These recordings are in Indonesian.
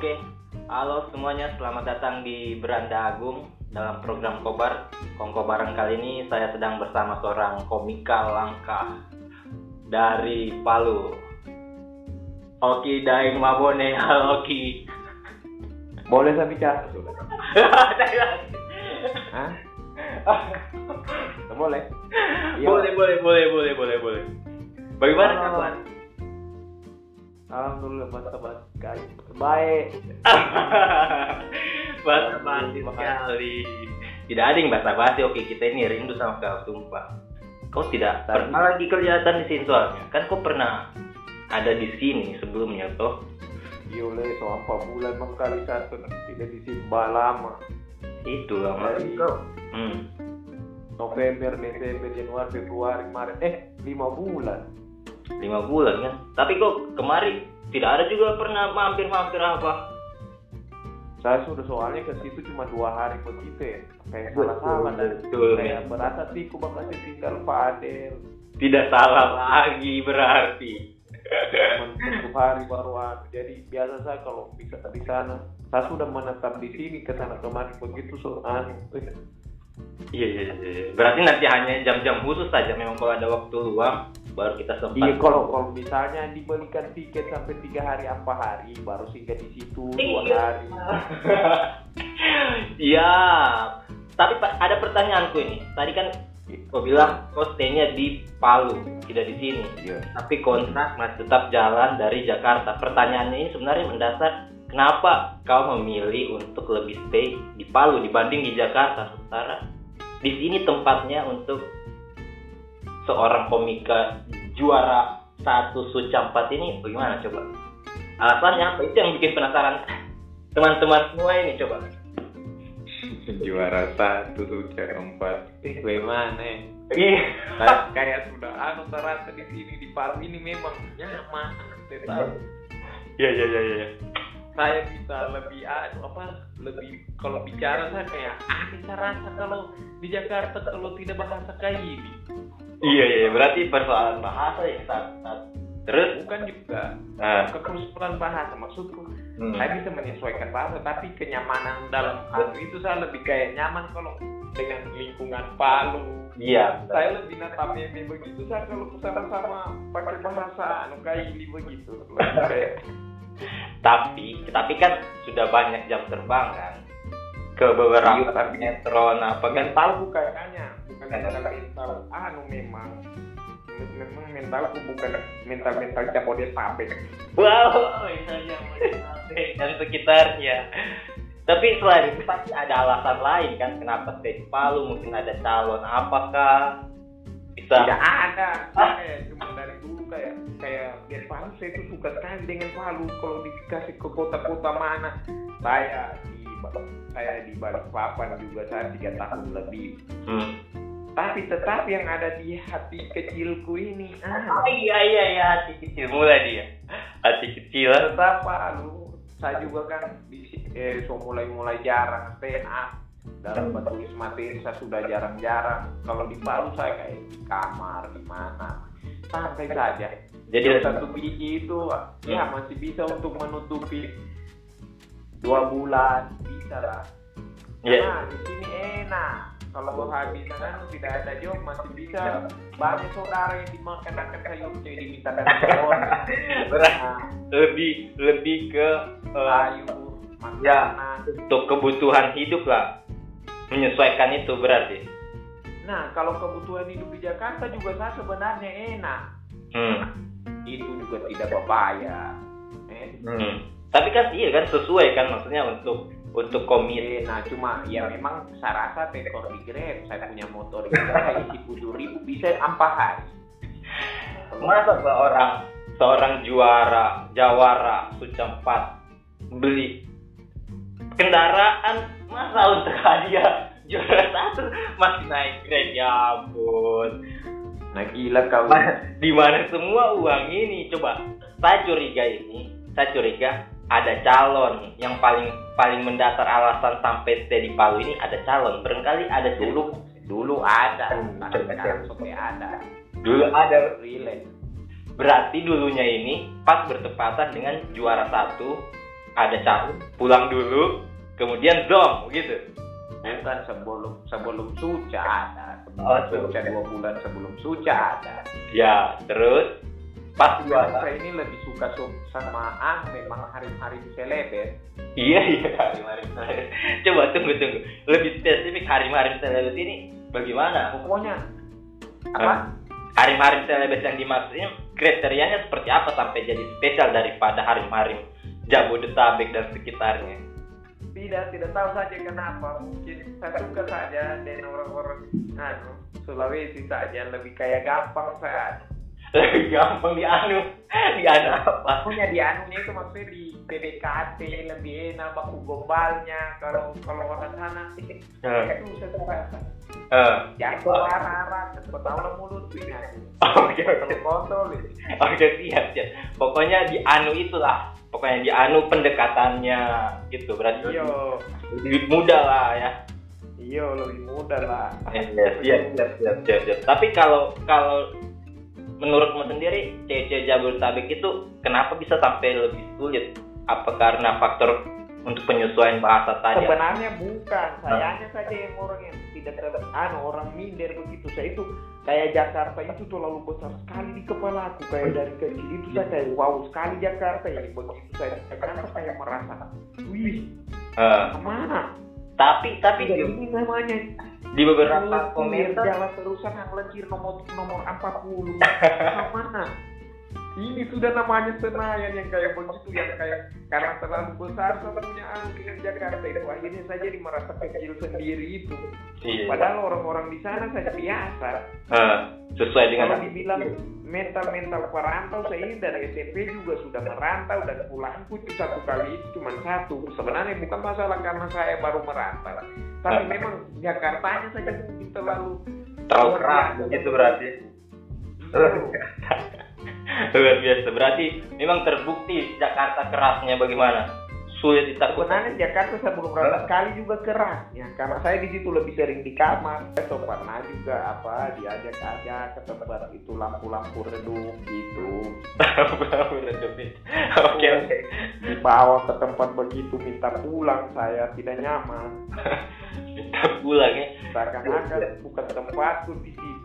Oke, halo semuanya, selamat datang di Beranda Agung dalam program Kobar. Kongkobaran kali ini saya sedang bersama seorang komika langka dari Palu. Oki Daeng Mabone, halo Oki. Boleh saya bicara? Hah? boleh? Iya. boleh, boleh, boleh, boleh, boleh, boleh. Bagaimana kabar? Alhamdulillah banget sekali. Baik. basa basi sekali. Tidak ada yang basa basi. Oke, kita ini rindu sama kau sumpah. Kau tidak pernah lagi kelihatan di sini soalnya. Kan kau pernah ada di sini sebelumnya toh. Iya oleh apa bulan mengkali satu tidak di sini lama. Itu lah Dari- kau. Hmm. November, Desember, Januari, Februari, Maret. Eh, lima bulan. Lima bulan kan. Tapi kok kemarin tidak ada juga pernah mampir-mampir apa. Saya sudah soalnya ke situ cuma dua hari begitu ya. Kayak Betul, salah-salah dan betul, kayak men. berasa tiku bakal tinggal Fadel. Tidak salah lagi berarti. Cuma satu hari baru aku. Jadi biasa saya kalau bisa di sana, saya sudah menetap di sini ke sana kemarin begitu so anu. eh, Iya, iya, iya. Berarti nanti hanya jam-jam khusus saja. Memang kalau ada waktu luang, baru kita sempat. Iya kalau kalau misalnya dibelikan tiket sampai tiga hari apa hari baru singgah di situ dua Iya. hari. Iya. Tapi ada pertanyaanku ini. Tadi kan kau bilang kau stay-nya di Palu, tidak di sini. Iya. Tapi kontrak masih tetap jalan dari Jakarta. Pertanyaannya ini sebenarnya mendasar. Kenapa kau memilih untuk lebih stay di Palu dibanding di Jakarta? Sementara di sini tempatnya untuk seorang komika juara satu Sucampat ini bagaimana coba? Alasannya apa? Itu yang bikin penasaran teman-teman semua ini coba. Juara satu sudah empat. Eh bagaimana ya? Iya. Kayak, kayak sudah anu terasa di sini di Palu ini memang nyaman. Iya iya iya iya. Saya bisa lebih anu apa lebih kalau bicara saya kayak aneh saya rasa kalau di Jakarta kalau tidak bahasa kayak ini Iya iya berarti persoalan bahasa ya saat. Terus? Bukan juga. Nah, bahasa maksudku. Hmm. saya bisa menyesuaikan bahasa tapi kenyamanan dalam anu itu saya lebih kayak nyaman kalau dengan lingkungan Palu. Iya. saya lebih natap meme begitu saya kalau sama-sama pakai bahasa anu kayak ini begitu. Kayak Tapi tapi kan sudah banyak jam terbang kan ke beberapa Iya, tapi- metro apa kan mental bukan kayaknya bukan mental mental anu memang memang mentalku bukan mental mental Jabodetabek Wow, itu aja Modetabek dan sekitarnya. Tapi selain itu pasti ada alasan lain kan kenapa stay di Palu? Mungkin ada calon apakah? Bisa. Tidak ada. Saya cuma dari dulu kayak kayak biar Palu saya itu suka sekali dengan Palu. Kalau dikasih ke kota-kota mana. Saya di saya di Balikpapan juga saya tiga tahun lebih. Hmm. tapi tetap yang ada di hati kecilku ini. Ah. Oh, iya iya iya. Hati kecil. Mulai dia. Hati kecil. tetap Palu. Saya juga kan di eh so mulai mulai jarang up dalam menulis materi saya sudah jarang-jarang. Kalau di Palu saya kayak di kamar di mana santai saja. Jadi satu biji itu ya masih bisa untuk menutupi dua bulan. Bisa lah. Iya. nah di sini enak. Kalau habis kan tidak ada job masih bisa. Banyak saudara yang dimakan akan sayur jadi dimintakan orang nah, lebih lebih ke sayur Ya. untuk kebutuhan hidup lah menyesuaikan itu berarti. nah kalau kebutuhan hidup di Jakarta juga saya sebenarnya enak Hmm. itu juga tidak berbahaya eh, Hmm. Tapi kan iya kan sesuai kan maksudnya untuk untuk komit. Eh, nah cuma ya memang saya rasa tekor di Grab saya punya motor di Grab isi tujuh ribu bisa empat hari Masa seorang seorang juara jawara Sucampat beli kendaraan masa untuk hadiah juara satu? Masih naik grab ya ampun. Nah gila kau di mana semua uang ini? Coba saya curiga ini saya curiga ada calon. Yang paling paling mendasar alasan sampai stay di Palu ini ada calon. Barangkali ada dulu. dulu ada. Hmm, sekarang sampai ada. Dulu ada. Relate berarti dulunya ini pas bertepatan dengan juara satu ada cat pulang dulu kemudian dom gitu. Bukan sebelum sebelum suca ada. Oh, sebelum suca dua bulan sebelum suca ada. Ya terus? Pas Memang gua saya ini lebih suka su- sama an memang hari-hari selebet iya iya hari-hari selebet coba tunggu tunggu. Lebih spesifik hari-hari selebet ini bagaimana? Pokoknya apa? hari-hari selebet yang dimaksud ini kriterianya seperti apa sampai jadi spesial daripada hari-hari Jabodetabek dan sekitarnya tidak tidak tahu saja kenapa. Mungkin saya suka saja dengan orang-orang anu Sulawesi saja lebih kayak gampang saya gampang dianu dianu apa? Pokoknya di anunya itu maksudnya di PDKT lebih enak baku gombalnya kalau kalau orang sana. Eh, itu saya rasa eh. ya kalau arah-arah tahu lah mulut. Ini oke. Oke kontrol ini oke siap siap. Pokoknya dianu itulah pokoknya dianu pendekatannya gitu. Berarti iyo lebih mudah lah ya. Iyo lebih mudah lah. Siap, siap, siap, siap, siap. Tapi kalau kalau menurutmu sendiri cewek Jabodetabek itu kenapa bisa sampai lebih sulit? Apa karena faktor untuk penyesuaian bahasa saja? sebenarnya bukan. Sayanya saja yang orang yang tidak ter anu orang minder begitu. Saya itu kayak Jakarta itu terlalu besar sekali di kepala aku. Kayak dari kecil itu saya kayak wow sekali Jakarta ini. Begitu saya Jakarta kayak merasa wih Eh, ke mana? Tapi tapi Tidak, di, ini namanya di beberapa komentar jalan terusan yang lengkir nomor nomor 40 ke mana ini sudah namanya Senayan yang kayak begitu yang kayak karena terlalu besar satunya dengan Jakarta itu akhirnya saya jadi merasa kecil sendiri itu. Iya, padahal orang-orang di sana saja biasa. Eh, sesuai dengan kalau dibilang mental-mental perantau saya ini dari SMP juga sudah merantau dan pulangku itu satu kali itu cuma satu. Sebenarnya bukan masalah karena saya baru merantau. Tapi memang Jakartanya saja mungkin terlalu terlalu keras begitu berarti. Luar biasa. Berarti memang terbukti Jakarta kerasnya bagaimana? Sulit ditakutkan. Sebenarnya Jakarta saya belum merasa sekali juga keras ya karena saya di situ lebih sering di kamar. Saya so pernah juga apa diajak aja ke tempat itu lampu-lampu redup gitu. Oke oke. Dibawa ke tempat begitu minta pulang saya tidak nyaman. Minta pulang ya. Seakan-akan bukan tempatku di situ.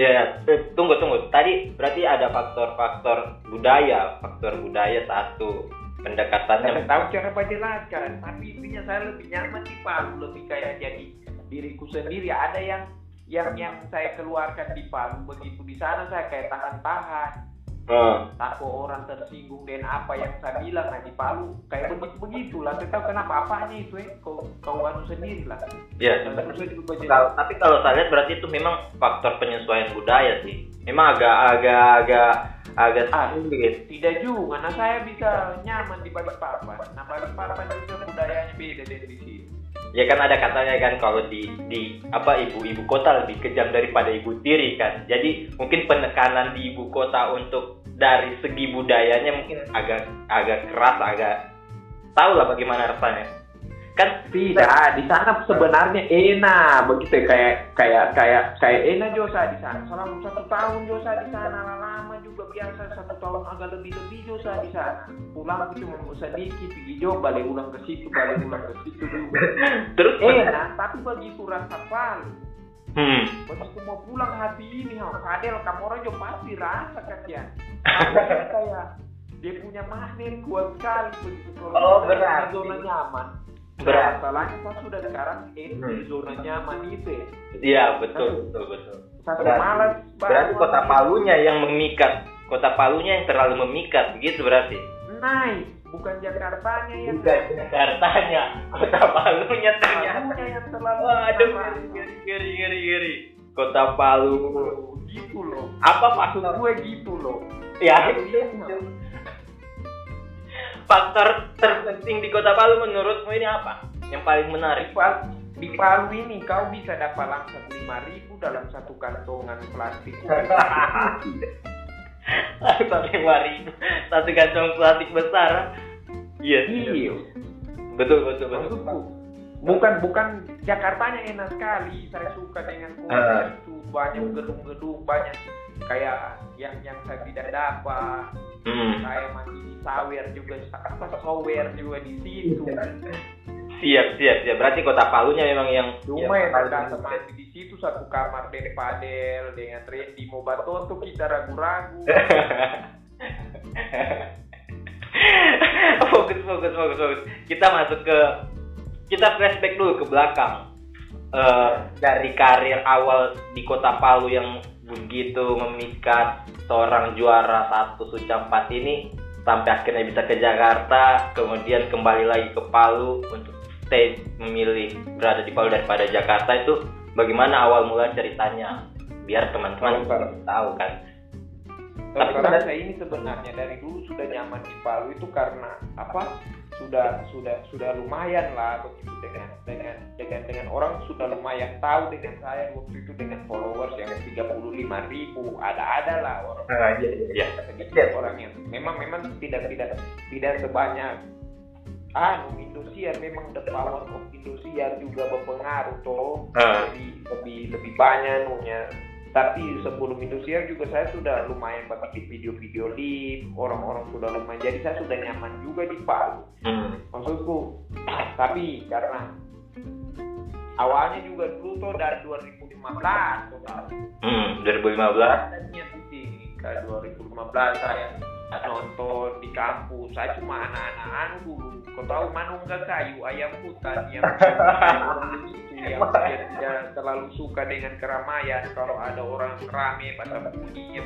Ya, eh, tunggu tunggu. Tadi berarti ada faktor-faktor budaya, faktor budaya satu Saya pendekatannya. tahu cara menjelaskan, tapi intinya saya lebih nyaman di Palu, lebih kayak jadi diriku sendiri. Ada yang yang yang saya keluarkan di Palu begitu di sana saya kayak tahan-tahan. Eh, takut orang tersinggung dengan apa yang saya bilang nah di Palu kayak begitu begitulah saya tahu kenapa apanya itu ya kau kau anu sendiri lah ya. Kalau- tapi kalau saya lihat berarti itu memang faktor penyesuaian budaya sih. Memang agak agak agak agak Ah. sulit. tidak juga nah saya bisa nyaman di Balikpapan nah Balikpapan juga budayanya beda dari di sini Ya kan ada katanya kan kalau di di apa ibu ibu kota lebih kejam daripada ibu tiri kan. Jadi mungkin penekanan di ibu kota untuk dari segi budayanya mungkin agak agak keras agak tahu lah bagaimana rasanya. Kan tidak di sana sebenarnya enak begitu ya, kayak kayak kayak kayak enak Josa di sana. Selama satu tahun Josa di sana. Lama juga biasa satu tahun agak lebih lebih Josa di sana. Pulang cuma sedikit pergi jauh balik ulang ke situ balik ulang ke situ juga. Terus? Enak tapi begitu rasa palu hmm, begitu mau pulang hati ini ha kadel kamu orang juga pasti rasa kasihan Makanya kayak dia punya magnet kuat sekali begitu. Kalau Oh, zona nyaman Berat. Masalahnya saya sudah sekarang ini di Hmm. zona nyaman itu ya. Iya betul betul betul. Saya Berarti- malas Berarti kota Palunya yang memikat, kota Palunya yang terlalu memikat, begitu berarti. Naik, bukan Jakartanya yang Bukan Jakartanya, kota Palunya ternyata. Palunya yang terlalu Waduh, geri, geri, geri, geri. Kota Palu. gitu loh. Apa Maksud faktor? gue gitu loh. Ya, Palunya faktor terpenting di kota Palu menurutmu ini apa? Yang paling menarik? di Palu, di Palu ini kau bisa dapat langsung lima ribu dalam satu kantongan plastik. Satu lima ribu, satu kantong plastik besar. Iya. Iya. Betul, betul, betul. Maksudku, bukan bukan Jakartanya enak sekali. Saya suka dengan kota Ah. itu banyak gedung-gedung banyak kayak yang yang saya tidak dapat Hmm. saya masih di sawer juga apa sawer juga di situ Siap, siap, siap. Berarti kota Palunya memang yang cuma yang yang ada mandi di situ satu kamar dengan padel dengan Randy mau batonto kita ragu-ragu fokus, fokus, fokus, fokus. Kita masuk ke kita flashback dulu ke belakang. Eh, dari karir awal di kota Palu yang begitu memikat seorang juara satu Suca 4 ini sampai akhirnya bisa ke Jakarta, kemudian kembali lagi ke Palu untuk stay memilih berada di Palu daripada Jakarta itu bagaimana awal mula ceritanya biar teman-teman tahu kan. Tapi Tapi pada- saya ini sebenarnya dari dulu sudah nyaman di Palu itu karena apa? Sudah sudah sudah lumayan lah begitu dengan dengan dengan dengan orang sudah lumayan tahu dengan saya waktu itu dengan followers yang 35 ribu ada ada lah orang. Ah, iya, iya, sedikit orang yang memang memang tidak tidak tidak sebanyak anu Indosiar memang the power of Indosiar juga berpengaruh toh. Ah. jadi lebih lebih banyak nunya tapi sebelum Indosiar juga saya sudah lumayan bikin video-video live orang-orang sudah lumayan jadi saya sudah nyaman juga di Palu Hmm. maksudku tapi karena awalnya juga dulu tuh dari 2015 tuh. Hmm, 2015. ada niat ke 2015 saya nonton di kampus saya cuma anak-anak dulu kau tahu manungga kayu ayam hutan yang yang dia tidak terlalu suka dengan keramaian kalau ada orang rame pada begitu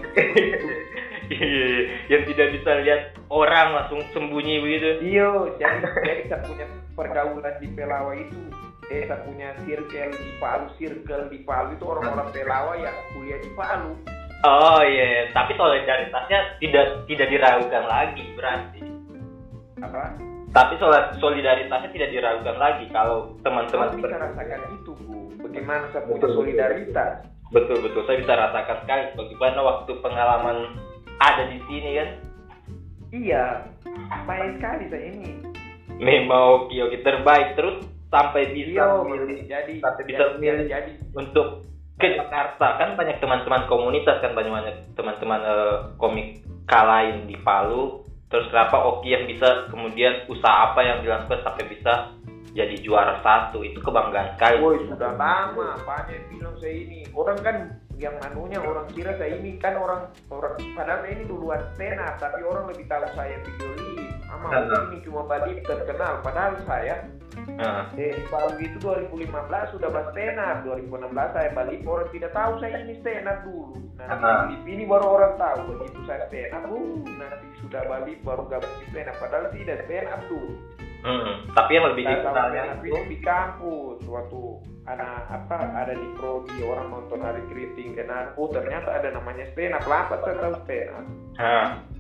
Iya, iya, iya. yang tidak bisa lihat orang langsung sembunyi begitu. Iya, jadi jadi saya punya pergaulan di Pelawa itu eh saya punya circle di Palu, circle di Palu itu orang-orang Pelawa yang kuliah di Palu. Oh iya, tapi solidaritasnya tidak tidak diragukan lagi berarti. Apa? Tapi sol- solidaritasnya tidak diragukan lagi kalau teman-teman Teman bisa rasakan itu, Bu. Bagaimana saya punya solidaritas? betul betul saya bisa rasakan sekali bagaimana waktu pengalaman ada di sini kan. Iya, baik sekali saya ini. Memang oke oke terbaik terus sampai bisa Iya, memilih jadi sampai bisa jadi, memilih jadi untuk ke Jakarta kan banyak teman-teman komunitas kan banyak banyak teman-teman eh, komik lain di Palu. Terus kenapa Oki yang bisa kemudian usaha apa yang dilakukan sampai bisa jadi juara satu? Itu kebanggaan sekali. Woi sudah lama banyak bilang saya ini. Orang kan yang manunya orang kira saya ini. Kan orang orang padahal saya ini duluan up tapi orang lebih tahu saya video live ama Nah. ini cuma badip terkenal padahal saya Nah, eh Palu itu 2015 sudah bahas up 2016 saya balik orang tidak tahu saya ini up dulu. Nah Ah. di ini baru orang tahu begitu saya up uh, nanti sudah balik baru gabung di up padahal tidak up dulu. Hmm, tapi yang lebih tahu dikenalnya itu di kampus waktu anak apa ada di prodi orang nonton hari keriting kenal oh ternyata ada namanya stand up lambat saya tahu stand up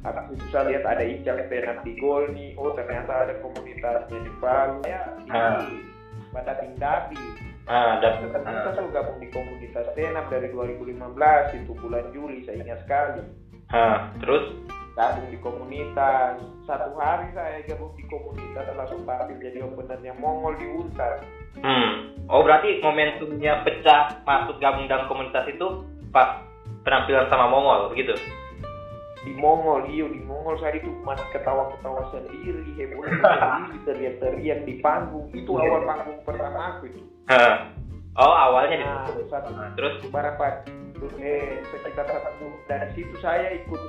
Itu saya lihat ada Ijak stand up di Golni oh ternyata ada komunitasnya di Palu ya Ah. di pada Tindabi nah, dan kita nah, sudah gabung di komunitas up dari 2015 itu bulan Juli saya ingat sekali. Nah, terus? Gabung di komunitas. Satu hari saya gabung di komunitas langsung tampil jadi openernya Mongol di Untar. Hmm, oh berarti momentumnya pecah masuk gabung dalam komunitas itu pas penampilan sama Mongol begitu di Mongol iyo di Mongol saya itu masih ketawa-ketawa sendiri heboh sendiri teriak-teriak di panggung. Itu Iya. awal panggung pertama aku itu. Oh awalnya di nah, satu Nah, terus? Beberapa eh, sekitar satu dari situ saya ikut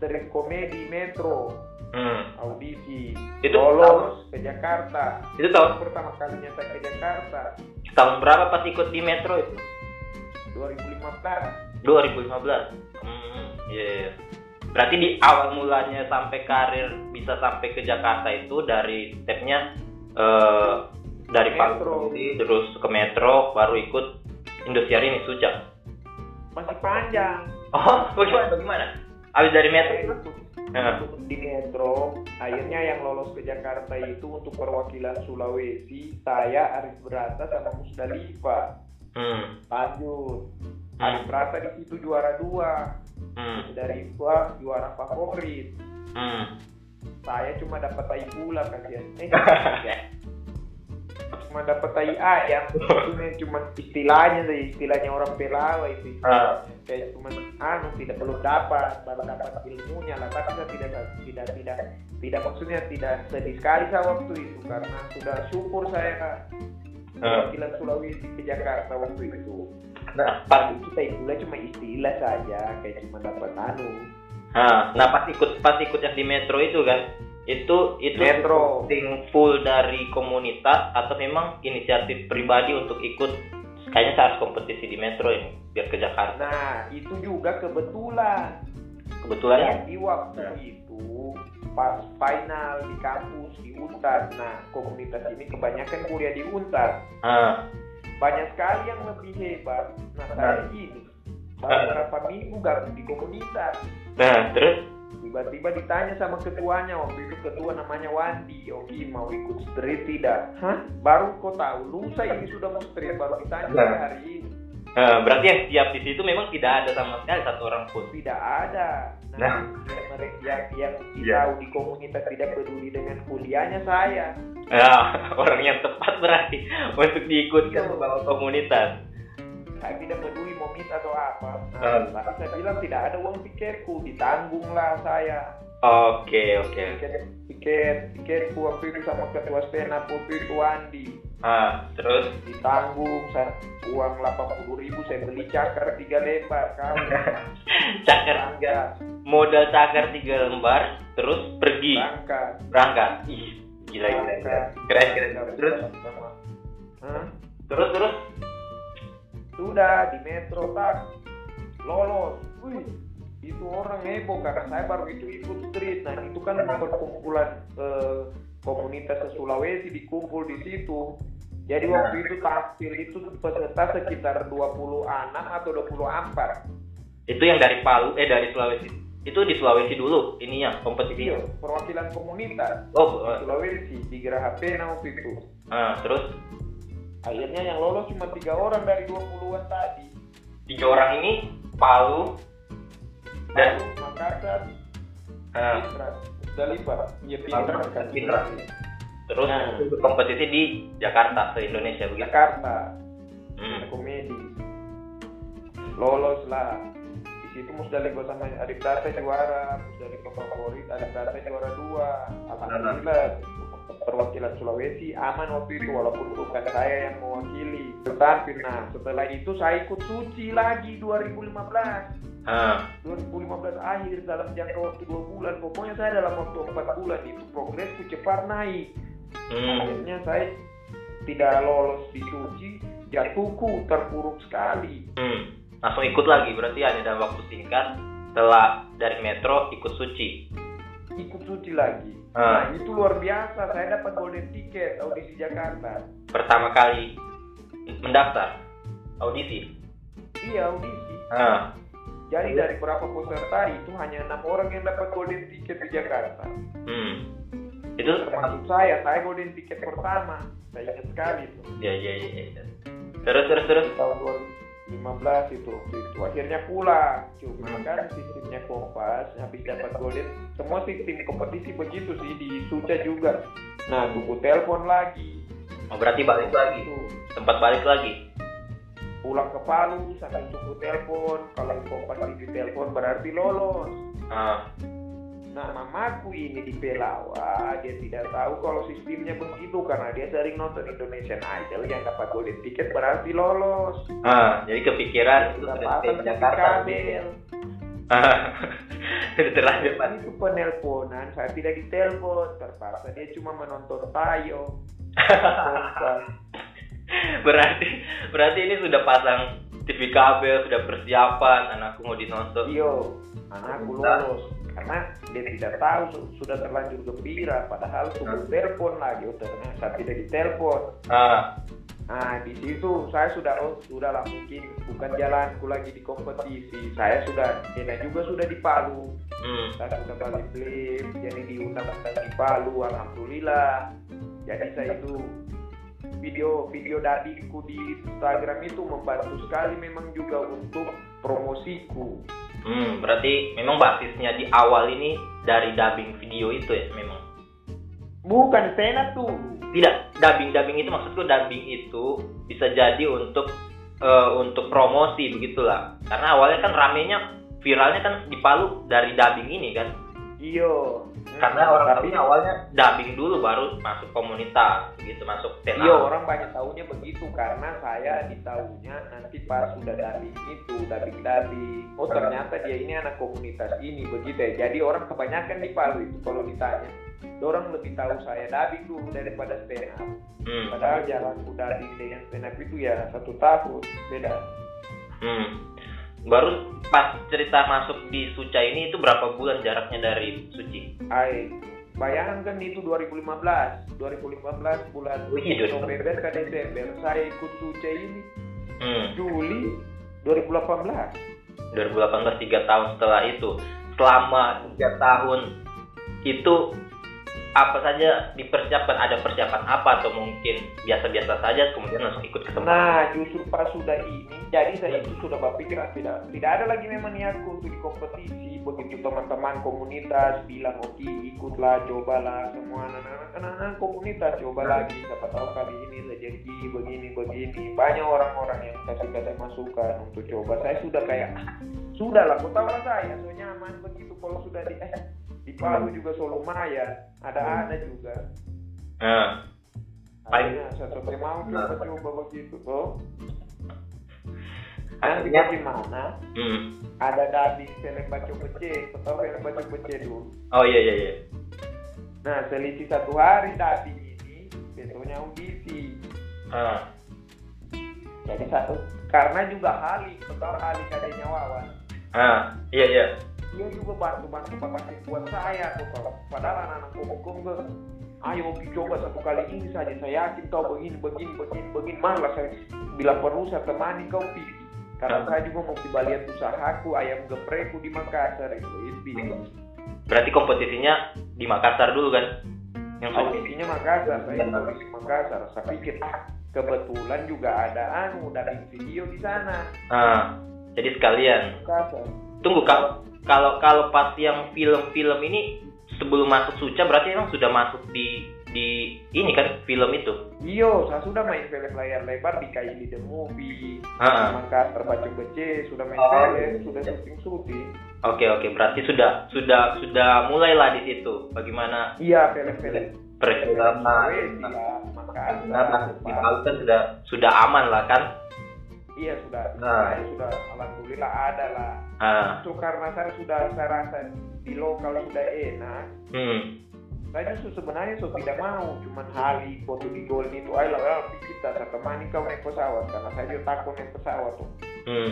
stand komedi Metro. Hmm, audisi. Itu lolos ke Jakarta. Itu tahun? Pertama kalinya saya ke Jakarta. Tahun berapa pas ikut di Metro itu? 2015 2015 hmm iya iya. Berarti di awal mulanya sampai karir bisa sampai ke Jakarta itu dari stepnya eh, dari Metro. Palu terus ke Metro baru ikut Indosiar ini Suca masih panjang. Oh bagaimana bagaimana? Habis dari Metro? Itu di Metro. Akhirnya yang lolos ke Jakarta itu untuk perwakilan Sulawesi saya Arif Brata sama Musdalifah. Hmm. Lanjut. Hmm. Arif Brata di situ juara dua hmm dari gua juara favorit hmm saya cuma dapat tai pula kasihan eh ya. cuma dapat tai ayam maksudnya cuma istilahnya saja istilahnya orang pelawa itu Ah. kayak cuma anu tidak belum dapat baru dapat ilmunya lah tapi saya tidak tidak tidak tidak maksudnya tidak sedih sekali saya waktu itu karena sudah syukur saya. Ah. perwakilan Sulawesi ke Jakarta waktu itu Nah, pas Tapi kita itulah cuma istilah saja kayak cuma dapat anu Nah, nah pas ikut pas ikut yang di metro itu kan, itu itu Metro. full dari komunitas atau memang inisiatif pribadi untuk ikut kayaknya saya harus kompetisi di metro ini biar ke Jakarta. nah itu juga kebetulan Kebetulan ya. Jadi waktu itu pas final di kampus di Untar, nah komunitas ini kebanyakan kuliah di Untar. Ah, Banyak sekali yang lebih hebat. Nah saya ini baru beberapa minggu gabung di komunitas. nah terus Tiba-tiba ditanya sama ketuanya waktu itu ketua namanya Wandi, Oki mau ikut street tidak? Hah? Baru kau tahu, lusa ini sudah mau street baru ditanya Nah. hari ini. Nah, berarti yang siap di situ memang tidak ada sama sekali satu orang pun. tidak ada. Nah. Nah, mereka yang, yang Iya. tahu di komunitas tidak peduli dengan kuliahnya saya. Ya, orang yang tepat berarti untuk diikutkan Iya. membawa komunitas. Saya tidak peduli mau meet atau apa. Ah. Nah, tapi saya bilang tidak ada uang tiketku, ditanggunglah saya. Oke, oke. Tiket, tiket, tiketku waktu itu sama ketua stand up waktu itu Andi. Ah, terus? Ditanggung saya uang 80 ribu saya beli cakar tiga lembar kau cakar tiga. Modal cakar tiga lembar terus pergi. Berangkat. Berangkat. Ih gila gila, gila. keren keren. Terus? Hah? terus terus? Sudah di metro tak. Lolos. Wih itu orang heboh karena saya baru itu ikut street. Nah itu kan perkumpulan eh, komunitas Sulawesi dikumpul di situ. Jadi waktu itu tampil itu peserta sekitar 26 atau 24 itu yang dari Palu eh dari Sulawesi. Itu di Sulawesi dulu ininya kompetisi. Iya perwakilan komunitas. Oh eh, Sulawesi di Geraha Pena waktu itu. Ah, terus? Akhirnya yang lolos cuma tiga orang dari 20-an tadi. Tiga orang ini Palu dan Makassar Pinterest kan Pinterest. terus Nah. kompetisi di Jakarta se Indonesia begitu? Jakarta. Hmm. komedi. Lolos lah. Di situ Musdalifah sama Arif Tata juara Musdalifah favorit. Arif Tata juara dua. Alhamdulillah. Perwakilan Sulawesi aman waktu itu walaupun bukan saya yang mewakili. Tetapi nah setelah itu saya ikut suci lagi 2015 ah, 2015 akhir dalam jangka waktu dua bulan. Pokoknya saya dalam waktu empat bulan itu progresku cepat naik. Hmm. akhirnya saya tidak lolos di suci jatuhku terpuruk sekali. Hmm. langsung ikut lagi berarti hanya dalam waktu singkat setelah dari Metro ikut Suci. Ikut suci lagi. Ah. nah itu luar biasa. Saya dapat golden ticket audisi Jakarta. Pertama kali mendaftar audisi? Iya audisi. Ah. Jadi dari berapa peserta itu hanya enam orang yang dapat golden ticket di Jakarta. Hmm. itu termasuk saya saya golden ticket pertama. Saya ingat sekali itu. Ya ya ya, ya. terus terus terus. Di tahun 2015 itu waktu itu. Akhirnya pulang. Cuma kan sistemnya kompas habis dapat golden semua sistem kompetisi begitu sih di Suca juga. Nah tunggu telepon lagi. Oh, berarti balik lagi? Itu. Tempat balik lagi pulang ke Palu sambil tunggu telepon. Kalau kompas di telepon berarti lolos. Ah. nah mamaku ini di Pelawa dia tidak tahu kalau sistemnya begitu karena dia sering nonton Indonesian Idol. Yang dapat golden ticket berarti lolos. Ah. jadi kepikiran itu sudah di Jakarta kabel sudah terlanjur itu penelponan, saya tidak ditelepon, terpaksa dia cuma menonton tayo. Berarti berarti ini sudah pasang TV kabel sudah persiapan anakku mau dinonton Iyo, anakku lolos. Karena dia tidak tahu su- sudah terlanjur gembira, padahal tunggu telepon lagi. Oh, ternyata saya tidak ditelepon. ah. Nah, di situ saya sudah oh sudah lah mungkin bukan jalanku lagi di kompetisi. Saya sudah, Dena juga sudah di Palu. hmm. saya sudah balik flip jadi diundang di Palu alhamdulillah jadi saya itu video video dadiku di Instagram itu membantu sekali memang juga untuk promosiku Hmm, berarti memang basisnya di awal ini dari dubbing video itu ya memang. Bukan up tuh. Tidak, dubbing dubbing itu maksudku dubbing itu bisa jadi untuk eh, untuk promosi begitulah. Karena awalnya kan ramenya viralnya kan di Palu dari dubbing ini kan. Iyo. Karena orang tapi tahunya awalnya dubbing dulu baru masuk komunitas gitu, masuk stand Iya orang banyak tahunya begitu karena saya ditahunya nanti pas sudah dubbing itu dubbing dubbing oh ternyata dia ini anak komunitas ini begitu ya. Jadi orang kebanyakan di Palu itu kalau ditanya orang lebih tahu saya dubbing dulu daripada stand up. Hmm. padahal jalan udah di dengan stand up itu ya satu tahun beda. Hmm. Baru pas cerita masuk di Suca ini itu berapa bulan jaraknya dari Suci? Ay, bayangkan itu 2015 2015 bulan Oh iya, 2015. November ke Desember saya ikut Suce ini Hmm. Juli 2018 2018 tiga tahun setelah itu. Selama tiga tahun itu apa saja dipersiapkan? Ada persiapan apa atau mungkin biasa-biasa saja kemudian langsung ikut ke tempat? Nah, justru pas sudah ini, jadi saya itu sudah berpikir ah, tidak tidak ada lagi memang niatku untuk di kompetisi. Begitu teman-teman komunitas bilang oke ikutlah, cobalah semua anak-anak anak-anak komunitas coba lagi. Siapa tahu kali ini rezeki begini begini. Banyak orang-orang yang kasih kasih masukan untuk coba. Saya sudah kayak "Ah, sudah lah, kau tahu lah saya, so nyaman begitu kalau sudah di eh, di Palu juga so lumayan, ada ada juga. Nah, Paling- Akhirnya saya sampai mau coba-coba begitu toh. Nanti Artinya- bagaimana? hmm. Ada dubbing film baca pece, tahu film baca pece dulu. Oh iya iya iya. Nah, selisih satu hari dubbing ini, besoknya audisi. Ah. Jadi satu, karena juga Hali, tahu Hali adanya Wawan. Ah, iya iya. Dia juga bantu-bantu bapak buat saya tuh kalau padahal anak-anak hukum ke ayo coba satu kali ini saja saya yakin kau begini begini begini begini. Malah saya bila perlu saya temani kau Pi karena saya juga mau coba lihat usahaku ayam geprekku di Makassar itu itu Berarti kompetisinya di Makassar dulu kan? Yang audisinya Makassar saya di Makassar. Saya pikir ah kebetulan juga ada anu dari video di sana. Ah, jadi sekalian. Makassar. Tunggu kalau kalau kalau pas yang film-film ini sebelum masuk Suca berarti emang sudah masuk di di ini kan film itu. Iyo, saya sudah main film layar lebar di Kaili The Movie, Ah, Makassar Baca Bece, sudah main Oh, film, iya. sudah syuting syuting. Oke oke berarti sudah sudah sudah mulailah di situ. Bagaimana Iya, film-film. perfilman? Nah, di kan sudah sudah aman lah kan? Iya sudah, Nah. saya sudah alhamdulillah ada lah. Ah, Itu karena saya sudah saya rasa di lokal sudah enak. hmm. Saya justru sebenarnya so tidak mau, cuman hari foto di Golden itu, ayo lah, kita saya temani kau naik pesawat karena saya juga takut naik pesawat tuh. Hmm.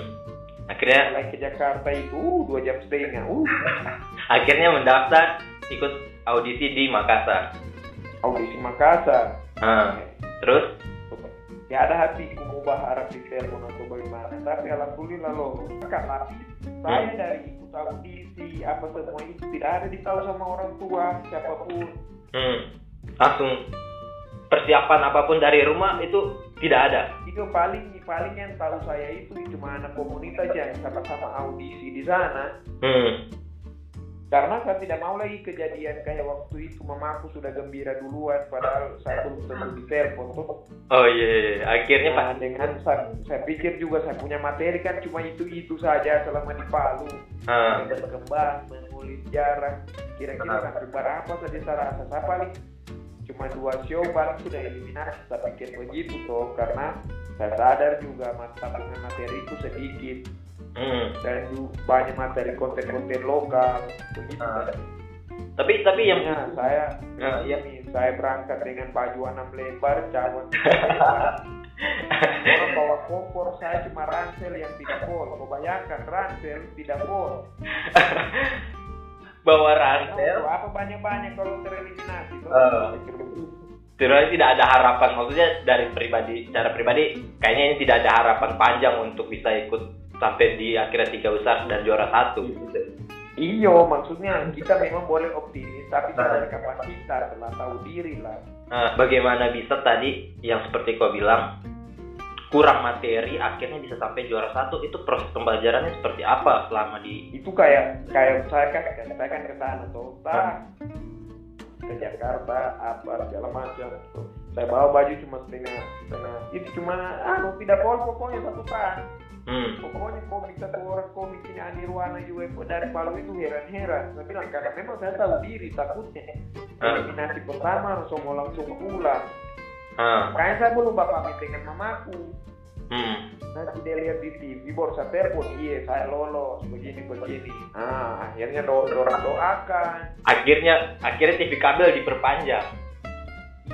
Akhirnya Mulai ke Jakarta itu uh, dua jam setengah, uh, akhirnya mendaftar ikut audisi di Makassar. audisi Makassar. Ah, terus Ya ada hatiku mau berharap di telepon atau bagaimana, tapi alhamdulillah loh. Karena saya dari ikut audisi apa semua itu tidak ada ditahu sama orang tua siapa pun. hmm, langsung persiapan apa pun dari rumah itu tidak ada. Itu paling paling yang tahu saya itu cuma anak komunitas yang sama-sama audisi di sana. Hmm. Karena saya tidak mau lagi kejadian kayak waktu itu mamaku sudah gembira duluan padahal saya belum tentu di telepon tuh. Oh iya, iya, iya. akhirnya Nah, Pak. dengan saya, saya pikir juga saya punya materi kan cuma itu-itu saja selama di Palu. Ah, berkembang, mengulik jarak. Kira-kira sampai berapa saja saya rasa saya paling cuma dua show paling sudah eliminasi. Saya pikir begitu toh karena saya sadar juga mata punya materi itu sedikit hmm. dan juga banyak materi konten-konten lokal begitu. Ah. Tapi tapi yang Ya, saya Ah, iya. ini saya berangkat dengan baju enam lembar, cawan lebar. Orang bawa kompor, saya cuma ransel yang tidak full. Kau bayangkan ransel tidak full. bawa ransel, apa banyak-banyak kalau tereliminasi tuh. Sebenarnya tidak ada harapan. Maksudnya dari pribadi, secara pribadi, kayaknya ini tidak ada harapan panjang untuk bisa ikut sampai di akhirnya tiga besar dan juara satu. Gitu. Iyo, maksudnya kita memang boleh optimis, tapi Nah. secara kapasitas, telah tahu diri lah. Nah, bagaimana bisa tadi yang seperti kau bilang kurang materi akhirnya bisa sampai juara satu itu proses pembelajarannya seperti apa selama di Itu kayak kayak saya kan saya kan ke sana tuh. Ke Jakarta apa segala macam. Saya bawa baju cuma setengah setengah. Itu cuma anu tidak pol pokoknya satu tas. Hmm. pokoknya komik satu orang komik ini Anirwana juga dari Palu itu heran-heran. Saya bilang karena memang saya tahu diri takutnya. Ah. eliminasi pertama harus mau langsung pulang. Ah. makanya saya belum bapak dengan mamaku Hmm. nanti dia lihat di TV baru saya telepon iya saya lolos begini begini. Ah akhirnya do orang doakan. Akhirnya akhirnya TV kabel diperpanjang.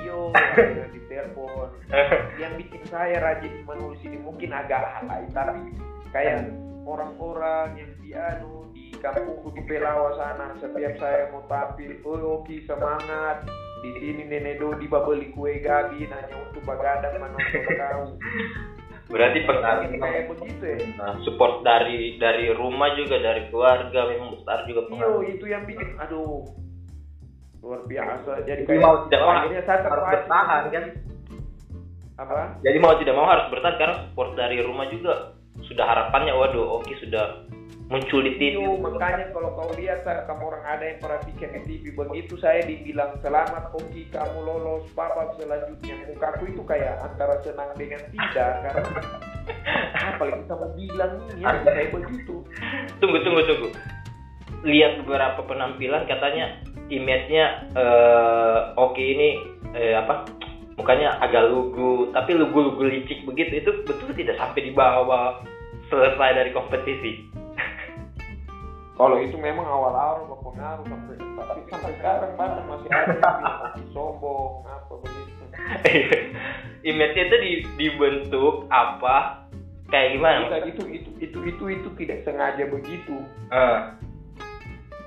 Iyo akhirnya ditelepon. Yang bikin saya rajin menulis ini mungkin agak halai tapi kayak orang-orang yang di anu di kampungku di Pelawa sana setiap saya mau tampil oh oke semangat. Di sini nenek Dodi babeli kue gabi hanya untuk bagadang menonton kau berarti pengaruh kayak begitu ya. Nah, support dari dari rumah juga dari keluarga memang besar juga pengaruh itu yang bikin aduh. Luar biasa. Jadi Jadi mau tidak mau akhirnya saya harus bertahan kan? Apa? Jadi mau tidak mau harus bertahan karena support dari rumah juga sudah harapannya waduh oke sudah muncul di TV Iyo, makanya kalau kau lihat saya, kamu orang ada yang perhatikan di TV begitu saya dibilang selamat Oki kamu lolos babak selanjutnya. Mukaku itu kayak antara senang dengan tidak karena apa lagi kamu bilang ini ya? Kayak begitu. Tunggu tunggu tunggu. Lihat beberapa penampilan katanya image-nya eh, oke ini eh, apa mukanya agak lugu tapi lugu-lugu licik begitu. Itu betul tidak sampai dibawa selesai dari kompetisi kalau itu memang awal-awal berpengaruh sampai tapi sampai sekarang bahkan masih ada yang sombong apa begitu. Image itu di- dibentuk apa? Kayak gimana Bisa itu itu itu itu itu tidak sengaja begitu. Eh,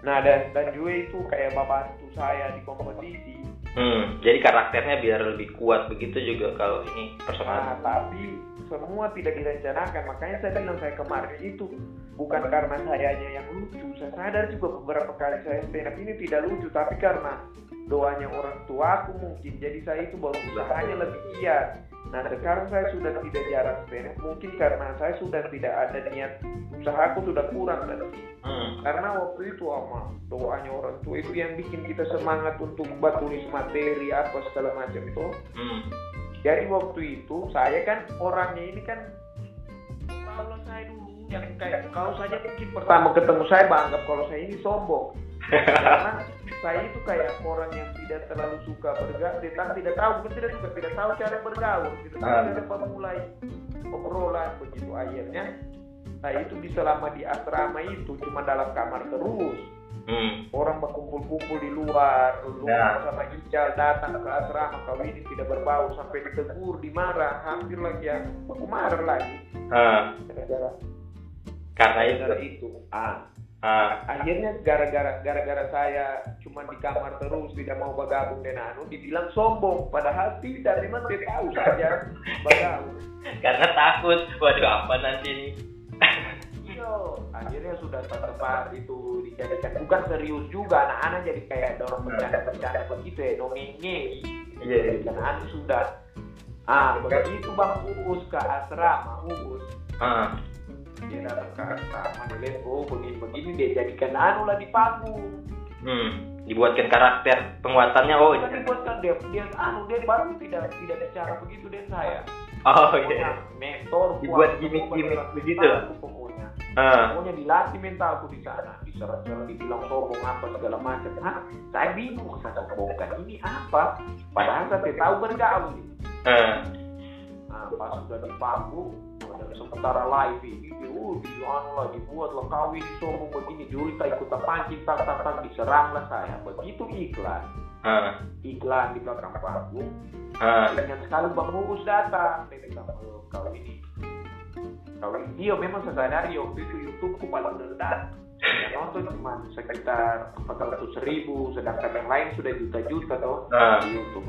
nah dan dan juga itu kayak membantu saya di kompetisi. Hmm, jadi karakternya biar lebih kuat begitu juga kalau ini personal. nah tapi semua tidak direncanakan. Makanya saya bilang saya kemarin itu bukan karena sayanya yang lucu. Saya sadar juga beberapa kali saya stand up ini tidak lucu tapi karena doanya orang tua aku mungkin. Jadi saya itu baru usahanya lebih giat nah sekarang saya sudah tidak jarang stand up. Mungkin karena saya sudah tidak ada niat usahaku sudah kurang dan Hmm, karena waktu itu ama doanya orang tua itu yang bikin kita semangat untuk buat tulis materi apa segala macam itu. Hmm, jadi waktu itu saya kan orangnya ini kan kalau saya dulu yang kayak kalau saja mungkin pertama ketemu saya banggap kalau saya ini sombong karena saya itu kayak orang yang tidak terlalu suka bergaul tidak tidak tahu bukan tidak suka tidak tahu cara bergaul tidak tahu Ah. cara memulai obrolan begitu akhirnya saya itu di selama di asrama itu cuma dalam kamar terus hmm. orang berkumpul-kumpul di luar, lu Ya. sama Ical datang ke asrama kau ini tidak berbau sampai ditegur, dimarah, hampir lagi ya, aku marah lagi Ah, gara-gara karena itu. Itu. Ah, ah, akhirnya gara-gara gara-gara saya cuma di kamar terus tidak mau bergabung dengan anu, dibilang sombong, padahal tidak memang dia tahu saja. Bergabung. karena takut. Waduh apa nanti ini? Yo, akhirnya sudah tepat itu dijadikan bukan serius juga. Anak-anak jadi kayak dorong bercanda-bercanda begitu ya dongengnya Iya, iya. dan anak sudah. Ah begitu bang Uus ke asrama Uus. Ah, dia datang ke asrama dia lihat oh begini begini dia jadikan anu lah di panggung hmm. dibuatkan karakter penguatannya oh iya. dibuatkan dia dia anu dia baru tidak tidak bicara begitu dan saya oh iya mentor Dibuat gimmick-gimmick begitu. pokoknya ah, pokoknya dilatih mentalku di sana diserang-serang dibilang sombong apa segala macam Hah? saya bingung saya sombongkan ini apa padahal saya tahu bergaul ah. nah pas sudah di panggung ada sementara live ini uh di anu lah dibuat lah kau ini sombong begini Jurita ikut pancing tak tak tak diserang lah saya. Begitu iklan. Ah, iklan di belakang panggung. Ah. ingat sekali bang Uus datang. Dia bilang "Oh, kau ini kau ini. Dia memang sadari waktu itu YouTube ku paling rendah. Yang nonton cuma sekitar 400 ribu sedangkan yang lain sudah juta-juta toh Ah. di YouTube.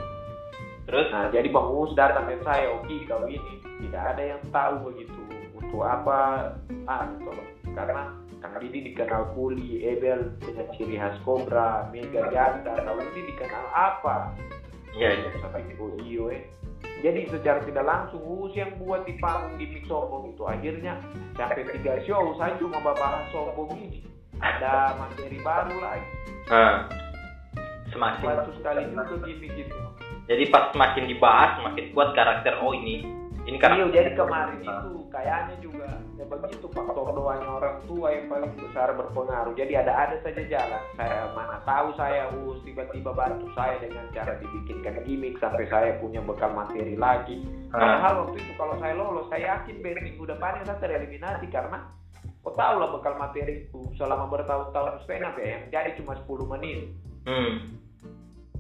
Terus? Nah, jadi Bang Uus datang dan saya, oke kau ini tidak ada yang tahu begitu untuk apa ah loh. Karena Kang Didi dikenal Kuli, Ebel dengan ciri khas Cobra, Mega Janda, kau ini dikenal apa? iya iya Sampai oh iyo eh. Jadi secara tidak langsung Uus yang buat di panggung gimmick sombong itu akhirnya sampai tiga show saya cuma membahas sombong ini. Ada materi baru lagi. ah. semakin Bantu sekali juga gimmick gitu. jadi pas semakin dibahas semakin kuat karakter oh ini ini Iya, karakter jadi kemarin itu kayaknya juga ya begitu faktor doanya orang tua yang paling besar berpengaruh. Jadi ada-ada saja jalan. Saya mana tahu saya us tiba-tiba bantu saya dengan cara dibikinkan gimmick sampai saya punya bekal materi lagi. Ah. Padahal waktu itu kalau saya lolos, saya yakin band minggu depannya saya tereliminasi karena kau tahu lah bekal materi itu selama bertahun-tahun stand up ya yang jadi cuma 10 menit. hmm.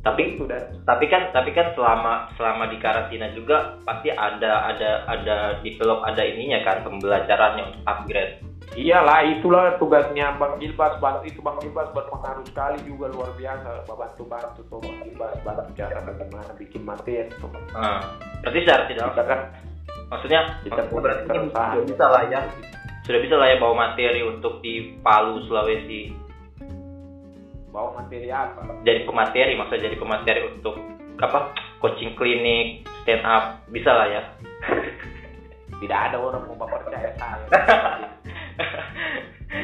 Tapi itu dan tapi kan tapi kan selama selama di karantina juga pasti ada ada ada develop ada ininya kan pembelajarannya untuk upgrade Iyalah, itulah tugasnya Bang Gilbas. Bang, itu Bang Gilbas berpengaruh sekali juga luar biasa. Bantu-bantu tuh Bang Gilbas, bantu cara bagaimana bikin materi. Tuh. nah, berarti secara tidak Kita kan maksudnya Kita berarti ini keresahan. sudah bisa lah ya sudah bisa lah ya bawa materi untuk di Palu Sulawesi bawa materi apa? jadi pemateri maksudnya jadi pemateri untuk apa coaching klinik stand up bisa lah ya Tidak ada orang mau percaya saya.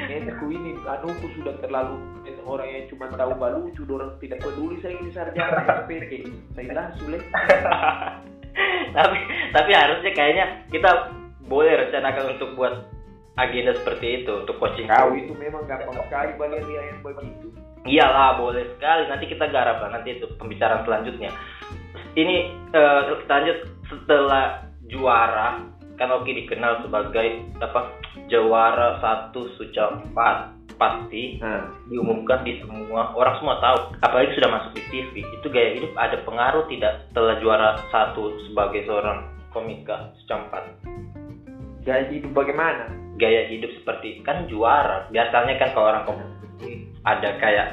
Netku ini, anuku sudah terlalu orang yang cuma tahu balucu, orang tidak peduli saya ini sarjana SPG. Saya bilang sulit. tapi tapi harusnya kayaknya kita boleh rencanakan untuk buat agenda seperti itu untuk coaching Kau itu memang gampang sekali dia yang begitu. Iyalah, boleh sekali. Nanti kita garap lah nanti itu pembicaraan selanjutnya. Ini eh, kita lanjut. Setelah juara kan Oki dikenal sebagai apa juara satu suca empat pasti Nah, diumumkan di semua orang semua tahu. Apalagi sudah masuk di TV itu gaya hidup ada pengaruh tidak setelah juara satu sebagai seorang komika suca empat gaya hidup bagaimana? gaya hidup seperti kan juara. Biasanya kan kalau orang kompetisi ada kayak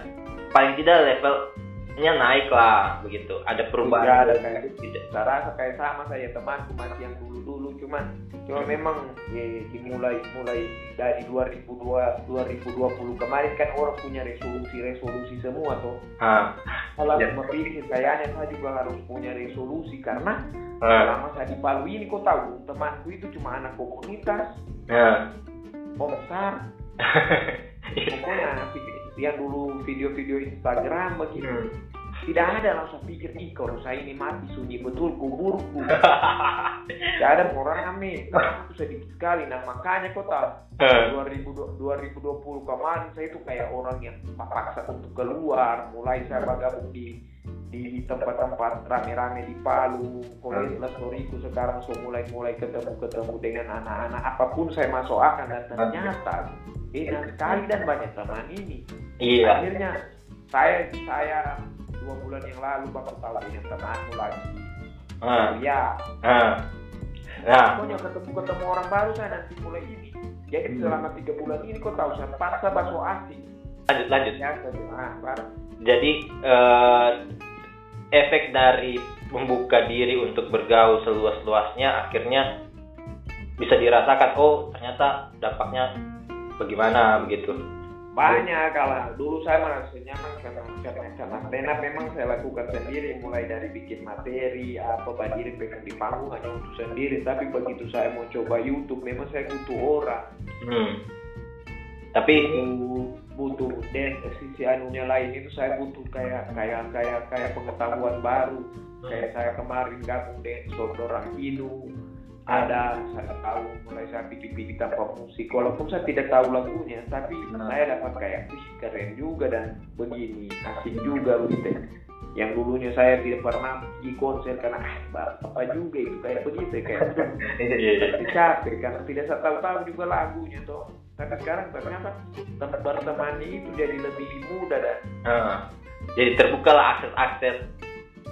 paling tidak levelnya naik lah begitu. Ada Tidak perubahan ada kayak tidak saya rasa kayak sama saya temanku masih yang dulu dulu cuman cuma memang ya, dimulai mulai dari 2002 2020 kemarin kan orang punya resolusi resolusi semua tuh. Ah. Kalau Ya. berpikir kayaknya saya juga harus punya resolusi karena ah. selama saya di Palu ini kok tahu temanku itu cuma anak komunitas ah. besar pokoknya yang dulu video-video Instagram begitu Hmm. tidak ada langsung pikir ih kalau saya ini mati sunyi betul kuburku tidak ada orang rame. Itu sedikit sekali. Nah makanya kok tahu Ah. 2020 2020 kemarin saya itu kayak orang yang paksa untuk keluar. Mulai saya bergabung di di tempat-tempat rame-rame di Palu, Kolis Lestoriku sekarang so mulai-mulai ketemu-ketemu dengan anak-anak. Apa pun saya masuk akan dan ternyata enak sekali dan banyak teman ini. Iya. Akhirnya saya saya dua bulan yang lalu baru tahu dengan temanku lagi. Ah. Ya ah. Nah. Pokoknya ketemu ketemu orang baru saya nanti mulai ini. Jadi Hmm. selama tiga bulan ini kok tahu saya paksa bakso asing lanjut lanjut. Ya saya ah jadi eh, efek dari membuka diri untuk bergaul seluas-luasnya akhirnya bisa dirasakan oh ternyata dampaknya bagaimana begitu. Banyak kalau dulu saya merasa nyaman karena karena karena stand up memang saya lakukan sendiri mulai dari bikin materi apa berdiri pegang di panggung hanya untuk sendiri. Tapi begitu saya mau coba YouTube memang saya butuh orang. Hmm. Tapi butuh dan sisi anunya lain itu saya butuh kayak kayak kayak kayak pengetahuan baru. Kayak saya kemarin gabung dengan saudara Inu ada saya tahu mulai saya pikir-pikir tanpa musik. Walaupun saya tidak tahu lagunya tapi Hmm. saya dapat kayak wih keren juga dan begini asik juga begitu. Yang dulunya saya tidak pernah pergi konser karena ah apa juga itu kayak begitu kayak. Tapi capek karena tidak saya tahu-tahu juga lagunya toh tapi sekarang ternyata tempat bertemannya itu jadi lebih mudah dan Ah. jadi terbukalah akses-akses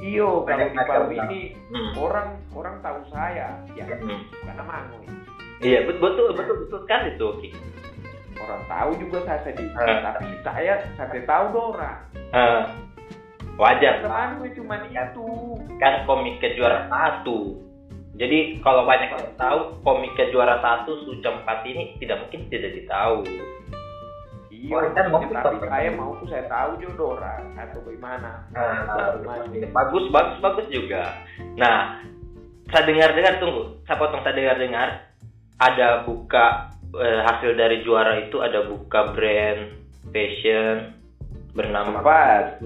iyo kalau di Palu ini hmm. orang orang tahu saya ya Hmm. karena mangu iya bet- betul betul betul sekali tuh Ki. orang tahu juga saya sedih Ah. tapi saya saya tahu Dora Ah. wajar temanku cuma itu kan komika juara satu jadi kalau banyak yang tahu komika juara satu suca empat ini tidak mungkin tidak ditahu. Iya Oh, kan mau tapi kita- saya mau saya tahu juga Dora. Atau bagaimana? Bagaimana? bagus bagus bagus juga. Nah saya dengar dengar tunggu. Saya potong saya dengar dengar ada buka eh, hasil dari juara itu ada buka brand fashion bernama Tempat.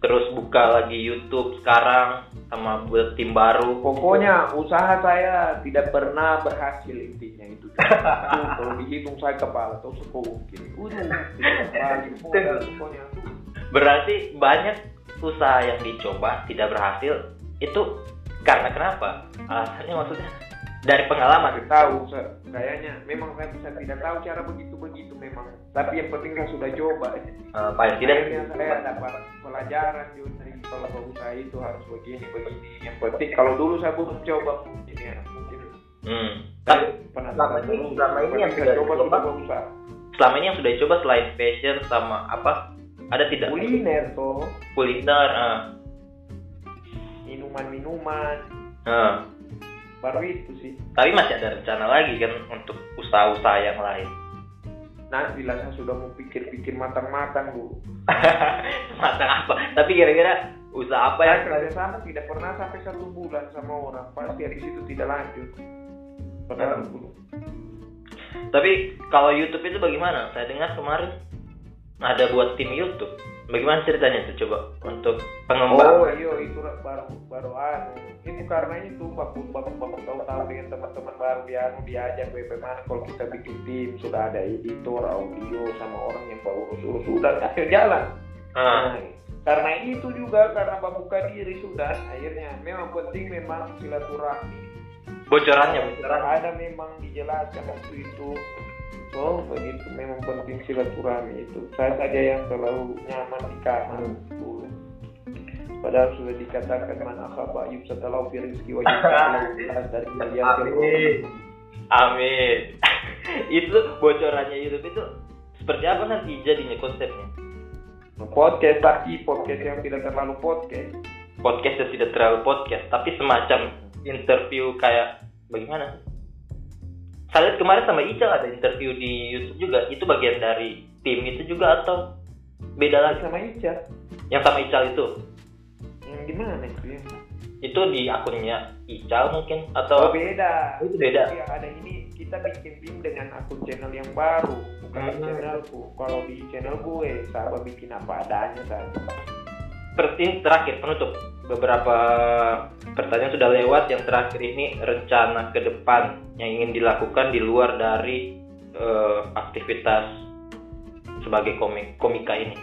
Terus buka lagi YouTube sekarang sama buat tim baru Pokoknya usaha saya tidak pernah berhasil intinya itu. Kalau dihitung saya kepala atau sepuluh. Udah, pokoknya. berarti banyak usaha yang dicoba tidak berhasil itu karena kenapa alasannya maksudnya dari pengalaman Saya tahu, saya, kayaknya memang saya, saya tidak tahu cara begitu-begitu memang. Tapi yang penting saya sudah coba. Eh, paling tidak Akhirnya saya dapat pelajaran juga dari kalau usaha itu harus begini begini. Yang penting kalau dulu saya belum coba mungkin ya mungkin hmm. tapi pernah Selama ini- selama ini yang sudah coba sudah berusaha. selama ini yang sudah dicoba selain fashion sama apa ada tidak Kuliner toh, kuliner eh. minuman-minuman, Eh. Baru itu sih. tapi masih ada rencana lagi kan untuk usaha-usaha yang lain Nanti lah saya sudah mau pikir-pikir matang-matang dulu. matang apa tapi kira-kira usaha apa yang Saya kerja sama tidak pernah sampai satu bulan sama orang, pasti habis itu tidak lanjut. Padahal dulu. tapi kalau YouTube itu bagaimana saya dengar kemarin ada buat tim YouTube. Bagaimana ceritanya itu coba untuk Oh pengembangan iya itu baru baru anu. Itu karena itu baku baku baku tahu tahu dengan teman-teman baru dia anu diajak bagaimana kalau kita bikin tim. Sudah ada editor audio sama orang yang baru urus-urus. Sudah ayo jalan. Ah, Nah, karena itu juga karena membuka diri sudah akhirnya. Memang penting memang silaturahmi. Bocorannya bocorannya. Ada memang dijelaskan waktu itu oh begitu memang penting silaturahmi itu saya saja yang terlalu nyaman di kamar dulu padahal sudah dikatakan mana khaba yub setelah rizki Allah dari kalian Amin. Amin. itu bocorannya YouTube itu seperti apa nanti jadinya konsepnya? podcast tapi podcast yang tidak terlalu podcast Podcast yang tidak terlalu podcast, tapi semacam interview kayak bagaimana? Saya lihat kemarin sama Ical ada interview di YouTube juga. Itu bagian dari tim itu juga atau beda lagi? sama Ica Yang sama Ical itu? yang gimana itu ya Itu di akunnya Ical mungkin oh atau beda Oh, itu beda. Yang ada ini kita bikin tim dengan akun channel yang baru bukan Hmm. channelku kalau di channel gue saya bikin apa adanya saya Seperti terakhir penutup. Beberapa pertanyaan sudah lewat yang terakhir ini rencana ke depan yang ingin dilakukan di luar dari eh, aktivitas sebagai komik komika ini?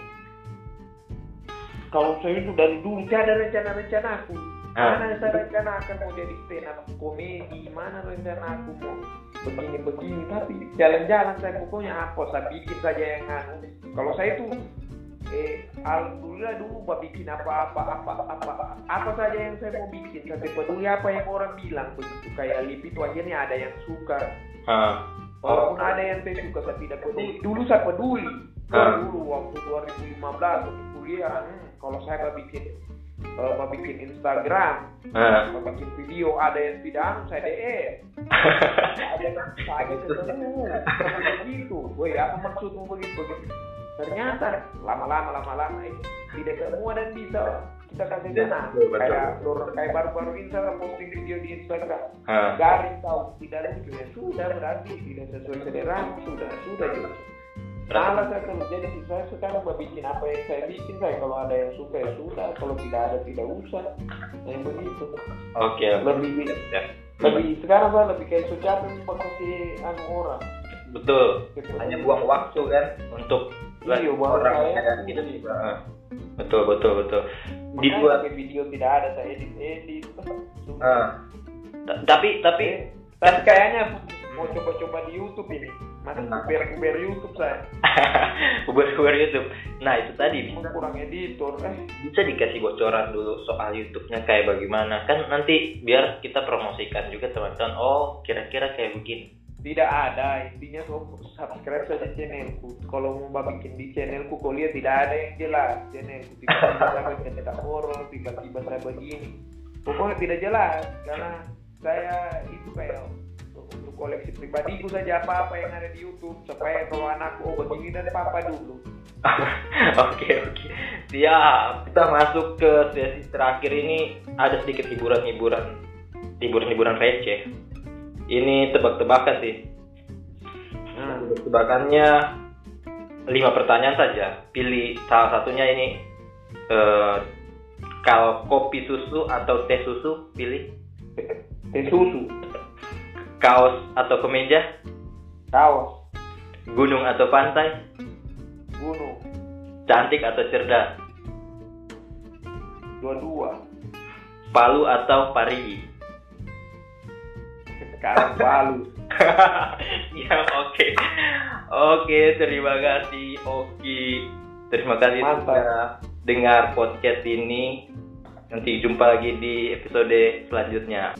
Kalau saya itu dari dulu tidak ada rencana-rencana aku. Ah. mana saya rencana akan mau jadi stand up komedi? Mana rencana aku mau begini-begini? Tapi jalan-jalan saya pokoknya apa saya bikin saja yang anu. Kalau saya itu eh alhamdulillah dulu mau bikin apa-apa apa apa apa saja yang saya mau bikin tidak peduli apa yang orang bilang begitu kayak lip itu akhirnya ada yang suka Ah. Walaupun ada yang saya suka saya tidak peduli. Dulu saya peduli. Ah. Dulu waktu 2015 waktu kuliah, hmm, kalau saya mau bikin eh, mau bikin Instagram, mau bikin video, ada yang tidak saya DM. Ada yang saya ketemu, begitu. Woi, apa maksudmu begitu begitu? Ternyata lama-lama lama-lama eh, tidak semua dan bisa kita kasih tenang. betul. Kayak kayak baru-baru ini saya posting video di Instagram garing tahu tidak lucu ya sudah berarti tidak sesuai selera sudah sudah juga salah saya kalau jadi saya sekarang mau bikin apa yang saya bikin saya kalau ada yang suka ya sudah kalau tidak ada tidak usah nah, yang begitu Oke. oke. lebih Ya. lebih sekarang saya lebih kayak sucapan kasih anu orang Betul. Gitu. Hanya buang waktu kan untuk Iya, buang orang saya. yang gitu juga. Ah. Betul betul betul. Makanya Dibuat. pakai video tidak ada saya edit edit Ah. Ta- Tapi tapi Eh, tapi kayaknya mau coba-coba di YouTube ini masih Nah. kuber-kuber YouTube saya Uber-Uber YouTube. Nah itu tadi Emang kurang editor eh bisa dikasih bocoran dulu soal YouTube-nya kayak bagaimana kan nanti biar kita promosikan juga teman-teman. Oh kira-kira kayak begini. Tidak ada intinya subscribe saja channelku. Kalau mau bikin di channelku kau lihat tidak ada yang jelas. Channelku tiba-tiba saya cerita horor tiba-tiba saya begini. Pokoknya tidak jelas karena saya itu kayak untuk koleksi pribadiku saja apa-apa yang ada di YouTube supaya kalau anakku oh begini dan papa dulu. Oke oke. Siap. Kita masuk ke sesi terakhir ini. Ada sedikit hiburan-hiburan. Hiburan-hiburan receh. Ini tebak-tebakan sih. nah, Tebak-tebakannya lima pertanyaan saja. Pilih salah satunya ini Eh, kalau kopi susu atau teh susu pilih. Teh susu. Kaos atau kemeja. Kaos. Gunung atau pantai. Gunung. Cantik atau cerdas. Dua-dua. Palu atau parigi sekarang palu ya oke. Oke terima kasih Oki. Terima kasih Mantap. sudah dengar podcast ini. Nanti jumpa lagi di episode selanjutnya